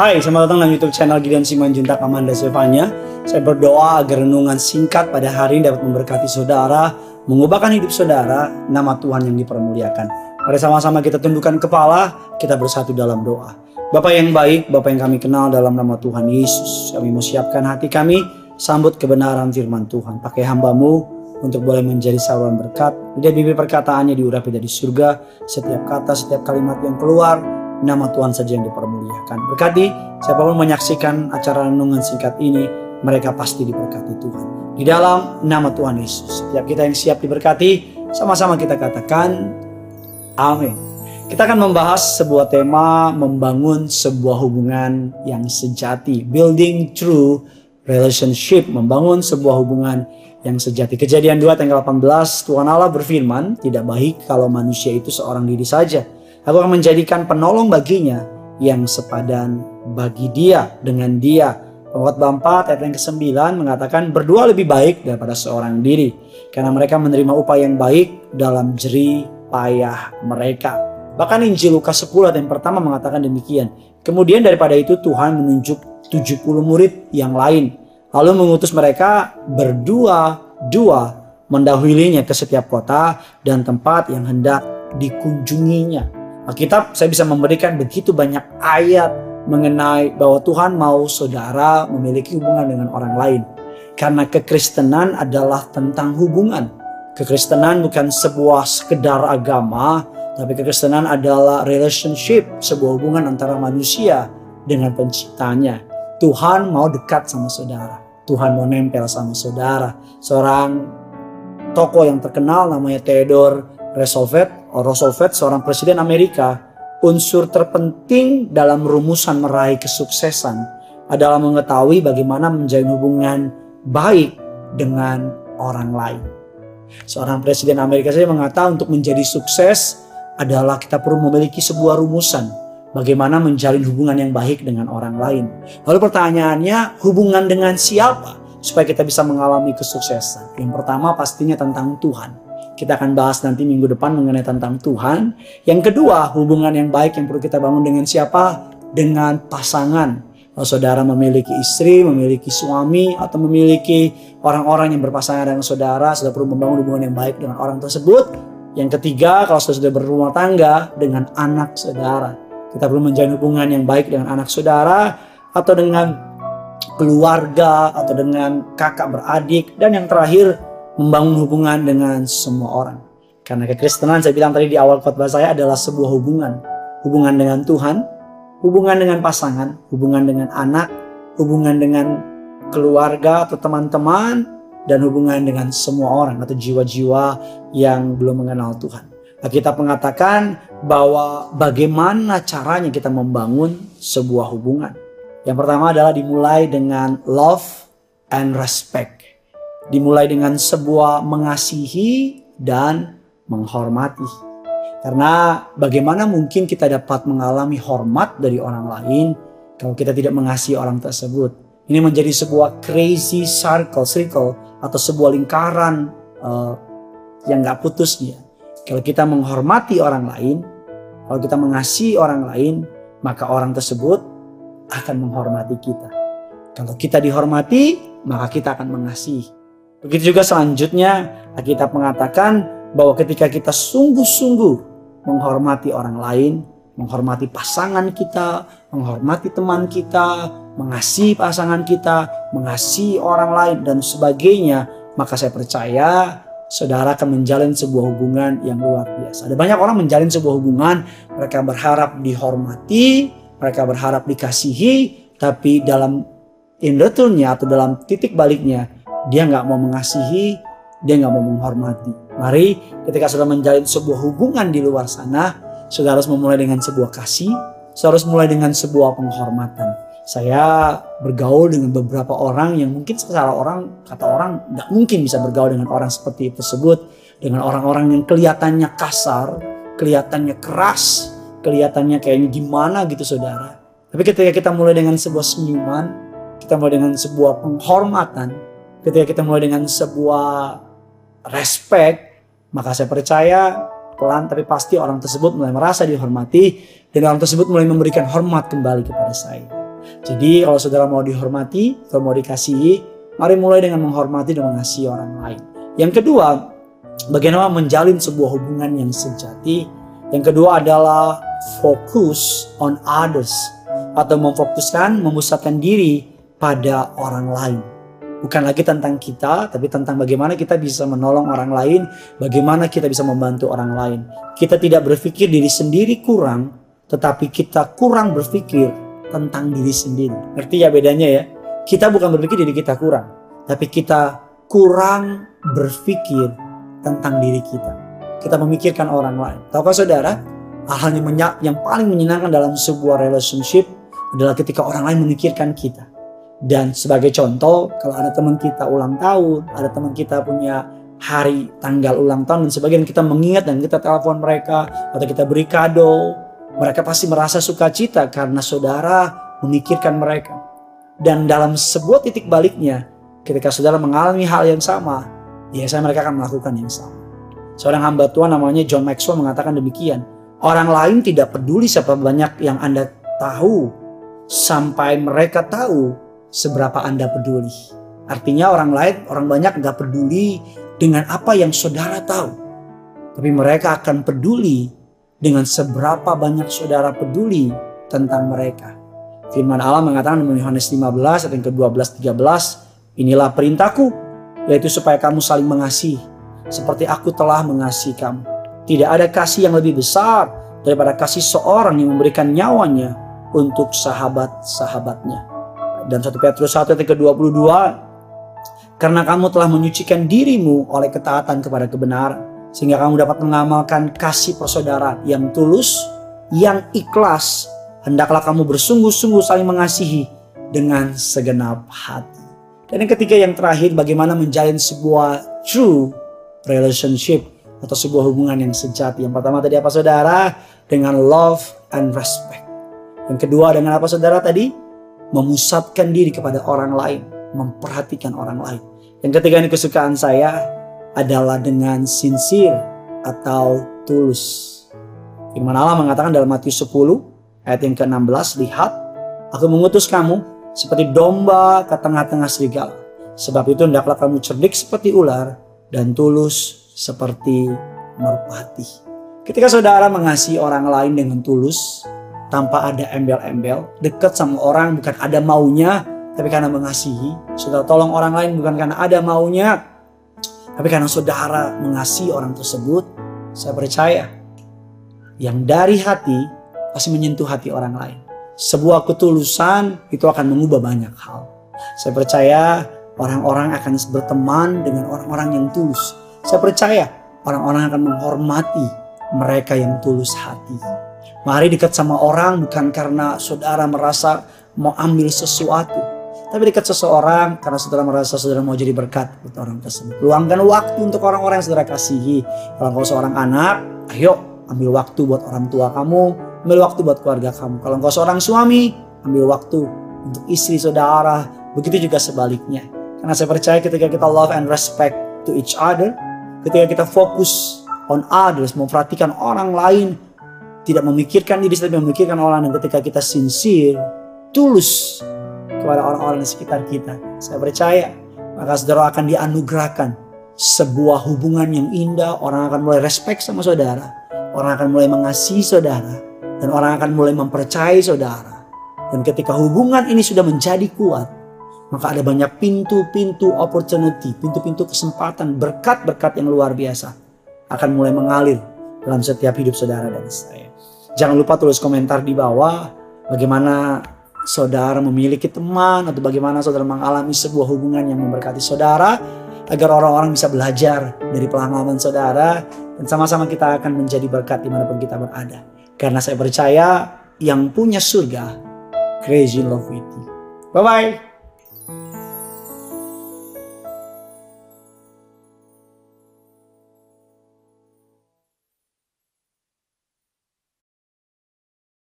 Hai, selamat datang dalam YouTube channel Gideon Simanjuntak Amanda Silvanya. Saya berdoa agar renungan singkat pada hari ini dapat memberkati saudara, mengubahkan hidup saudara, nama Tuhan yang dipermuliakan. Mari sama-sama kita tundukkan kepala, kita bersatu dalam doa. Bapak yang baik, Bapak yang kami kenal dalam nama Tuhan Yesus, kami mau siapkan hati kami, sambut kebenaran firman Tuhan. Pakai hambamu untuk boleh menjadi saluran berkat. Dia bibir perkataannya diurapi dari surga, setiap kata, setiap kalimat yang keluar, nama Tuhan saja yang dipermuliakan. Berkati siapa pun menyaksikan acara renungan singkat ini, mereka pasti diberkati Tuhan. Di dalam nama Tuhan Yesus, setiap kita yang siap diberkati, sama-sama kita katakan amin. Kita akan membahas sebuah tema membangun sebuah hubungan yang sejati, building true relationship, membangun sebuah hubungan yang sejati. Kejadian 2 tanggal 18, Tuhan Allah berfirman, tidak baik kalau manusia itu seorang diri saja Aku akan menjadikan penolong baginya yang sepadan bagi dia dengan dia. Pengkhotbah 4 ayat yang ke-9 mengatakan berdua lebih baik daripada seorang diri karena mereka menerima upah yang baik dalam jeri payah mereka. Bahkan Injil Lukas 10 ayat yang pertama mengatakan demikian. Kemudian daripada itu Tuhan menunjuk 70 murid yang lain lalu mengutus mereka berdua-dua mendahulunya ke setiap kota dan tempat yang hendak dikunjunginya. Alkitab saya bisa memberikan begitu banyak ayat mengenai bahwa Tuhan mau saudara memiliki hubungan dengan orang lain. Karena kekristenan adalah tentang hubungan. Kekristenan bukan sebuah sekedar agama, tapi kekristenan adalah relationship, sebuah hubungan antara manusia dengan penciptanya. Tuhan mau dekat sama saudara. Tuhan mau nempel sama saudara. Seorang tokoh yang terkenal namanya Theodore Roosevelt Roosevelt, seorang presiden Amerika, unsur terpenting dalam rumusan meraih kesuksesan adalah mengetahui bagaimana menjalin hubungan baik dengan orang lain. Seorang presiden Amerika saja mengatakan untuk menjadi sukses adalah kita perlu memiliki sebuah rumusan bagaimana menjalin hubungan yang baik dengan orang lain. Lalu pertanyaannya, hubungan dengan siapa supaya kita bisa mengalami kesuksesan? Yang pertama pastinya tentang Tuhan. Kita akan bahas nanti minggu depan mengenai tentang Tuhan. Yang kedua, hubungan yang baik yang perlu kita bangun dengan siapa? Dengan pasangan. Kalau saudara memiliki istri, memiliki suami, atau memiliki orang-orang yang berpasangan dengan saudara, sudah perlu membangun hubungan yang baik dengan orang tersebut. Yang ketiga, kalau saudara sudah berumah tangga dengan anak saudara. Kita perlu menjalin hubungan yang baik dengan anak saudara atau dengan keluarga atau dengan kakak beradik dan yang terakhir membangun hubungan dengan semua orang. Karena kekristenan saya bilang tadi di awal khotbah saya adalah sebuah hubungan. Hubungan dengan Tuhan, hubungan dengan pasangan, hubungan dengan anak, hubungan dengan keluarga atau teman-teman, dan hubungan dengan semua orang atau jiwa-jiwa yang belum mengenal Tuhan. Kita mengatakan bahwa bagaimana caranya kita membangun sebuah hubungan. Yang pertama adalah dimulai dengan love and respect dimulai dengan sebuah mengasihi dan menghormati. Karena bagaimana mungkin kita dapat mengalami hormat dari orang lain kalau kita tidak mengasihi orang tersebut. Ini menjadi sebuah crazy circle, circle atau sebuah lingkaran uh, yang gak putusnya. Kalau kita menghormati orang lain, kalau kita mengasihi orang lain, maka orang tersebut akan menghormati kita. Kalau kita dihormati, maka kita akan mengasihi. Begitu juga selanjutnya kita mengatakan bahwa ketika kita sungguh-sungguh menghormati orang lain, menghormati pasangan kita, menghormati teman kita, mengasihi pasangan kita, mengasihi orang lain dan sebagainya, maka saya percaya saudara akan menjalin sebuah hubungan yang luar biasa. Ada banyak orang menjalin sebuah hubungan, mereka berharap dihormati, mereka berharap dikasihi, tapi dalam in atau dalam titik baliknya dia nggak mau mengasihi, dia nggak mau menghormati. Mari ketika sudah menjalin sebuah hubungan di luar sana, saudara harus memulai dengan sebuah kasih, saudara harus mulai dengan sebuah penghormatan. Saya bergaul dengan beberapa orang yang mungkin secara orang kata orang nggak mungkin bisa bergaul dengan orang seperti tersebut, dengan orang-orang yang kelihatannya kasar, kelihatannya keras, kelihatannya kayaknya gimana gitu saudara. Tapi ketika kita mulai dengan sebuah senyuman, kita mulai dengan sebuah penghormatan, ketika kita mulai dengan sebuah respect, maka saya percaya pelan tapi pasti orang tersebut mulai merasa dihormati dan orang tersebut mulai memberikan hormat kembali kepada saya. Jadi kalau saudara mau dihormati, kalau mau dikasihi, mari mulai dengan menghormati dan mengasihi orang lain. Yang kedua, bagaimana menjalin sebuah hubungan yang sejati. Yang kedua adalah fokus on others atau memfokuskan, memusatkan diri pada orang lain. Bukan lagi tentang kita, tapi tentang bagaimana kita bisa menolong orang lain, bagaimana kita bisa membantu orang lain. Kita tidak berpikir diri sendiri kurang, tetapi kita kurang berpikir tentang diri sendiri. Ngerti ya bedanya ya? Kita bukan berpikir diri kita kurang, tapi kita kurang berpikir tentang diri kita. Kita memikirkan orang lain. Tahukah saudara, hal yang, yang paling menyenangkan dalam sebuah relationship adalah ketika orang lain memikirkan kita. Dan sebagai contoh, kalau ada teman kita ulang tahun, ada teman kita punya hari tanggal ulang tahun dan sebagian kita mengingat dan kita telepon mereka atau kita beri kado, mereka pasti merasa sukacita karena saudara memikirkan mereka. Dan dalam sebuah titik baliknya, ketika saudara mengalami hal yang sama, biasanya mereka akan melakukan yang sama. Seorang hamba Tuhan namanya John Maxwell mengatakan demikian. Orang lain tidak peduli siapa banyak yang Anda tahu sampai mereka tahu seberapa Anda peduli. Artinya orang lain, orang banyak nggak peduli dengan apa yang saudara tahu. Tapi mereka akan peduli dengan seberapa banyak saudara peduli tentang mereka. Firman Allah mengatakan dalam Yohanes 15 ayat yang ke-12 13, inilah perintahku yaitu supaya kamu saling mengasihi seperti aku telah mengasihi kamu. Tidak ada kasih yang lebih besar daripada kasih seorang yang memberikan nyawanya untuk sahabat-sahabatnya. Dan 1 Petrus 1 ayat ke-22, karena kamu telah menyucikan dirimu oleh ketaatan kepada kebenaran sehingga kamu dapat mengamalkan kasih persaudaraan yang tulus, yang ikhlas. Hendaklah kamu bersungguh-sungguh saling mengasihi dengan segenap hati. Dan yang ketiga yang terakhir bagaimana menjalin sebuah true relationship atau sebuah hubungan yang sejati. Yang pertama tadi apa saudara? Dengan love and respect. Yang kedua dengan apa saudara tadi? Memusatkan diri kepada orang lain, memperhatikan orang lain. Yang ketiga ini kesukaan saya, adalah dengan sincere atau tulus. Firman Allah mengatakan dalam Matius 10 ayat yang ke-16, Lihat, aku mengutus kamu seperti domba ke tengah-tengah serigala. Sebab itu hendaklah kamu cerdik seperti ular dan tulus seperti merpati. Ketika saudara mengasihi orang lain dengan tulus, tanpa ada embel-embel, dekat sama orang bukan ada maunya, tapi karena mengasihi. Saudara tolong orang lain bukan karena ada maunya, tapi karena saudara mengasihi orang tersebut, saya percaya yang dari hati pasti menyentuh hati orang lain. Sebuah ketulusan itu akan mengubah banyak hal. Saya percaya orang-orang akan berteman dengan orang-orang yang tulus. Saya percaya orang-orang akan menghormati mereka yang tulus hati. Mari dekat sama orang bukan karena saudara merasa mau ambil sesuatu, tapi dekat seseorang karena saudara merasa saudara mau jadi berkat buat orang tersebut. Luangkan waktu untuk orang-orang yang saudara kasihi. Kalau kau seorang anak, ayo ambil waktu buat orang tua kamu, ambil waktu buat keluarga kamu. Kalau kau seorang suami, ambil waktu untuk istri saudara. Begitu juga sebaliknya. Karena saya percaya ketika kita love and respect to each other, ketika kita fokus on others, memperhatikan orang lain, tidak memikirkan diri tapi memikirkan orang dan ketika kita sincere, tulus kepada orang-orang di sekitar kita. Saya percaya maka saudara akan dianugerahkan sebuah hubungan yang indah. Orang akan mulai respect sama saudara. Orang akan mulai mengasihi saudara. Dan orang akan mulai mempercayai saudara. Dan ketika hubungan ini sudah menjadi kuat, maka ada banyak pintu-pintu opportunity, pintu-pintu kesempatan, berkat-berkat yang luar biasa akan mulai mengalir dalam setiap hidup saudara dan saya. Jangan lupa tulis komentar di bawah bagaimana saudara memiliki teman atau bagaimana saudara mengalami sebuah hubungan yang memberkati saudara agar orang-orang bisa belajar dari pengalaman saudara dan sama-sama kita akan menjadi berkat di mana pun kita berada. Karena saya percaya yang punya surga crazy love with you. Bye-bye.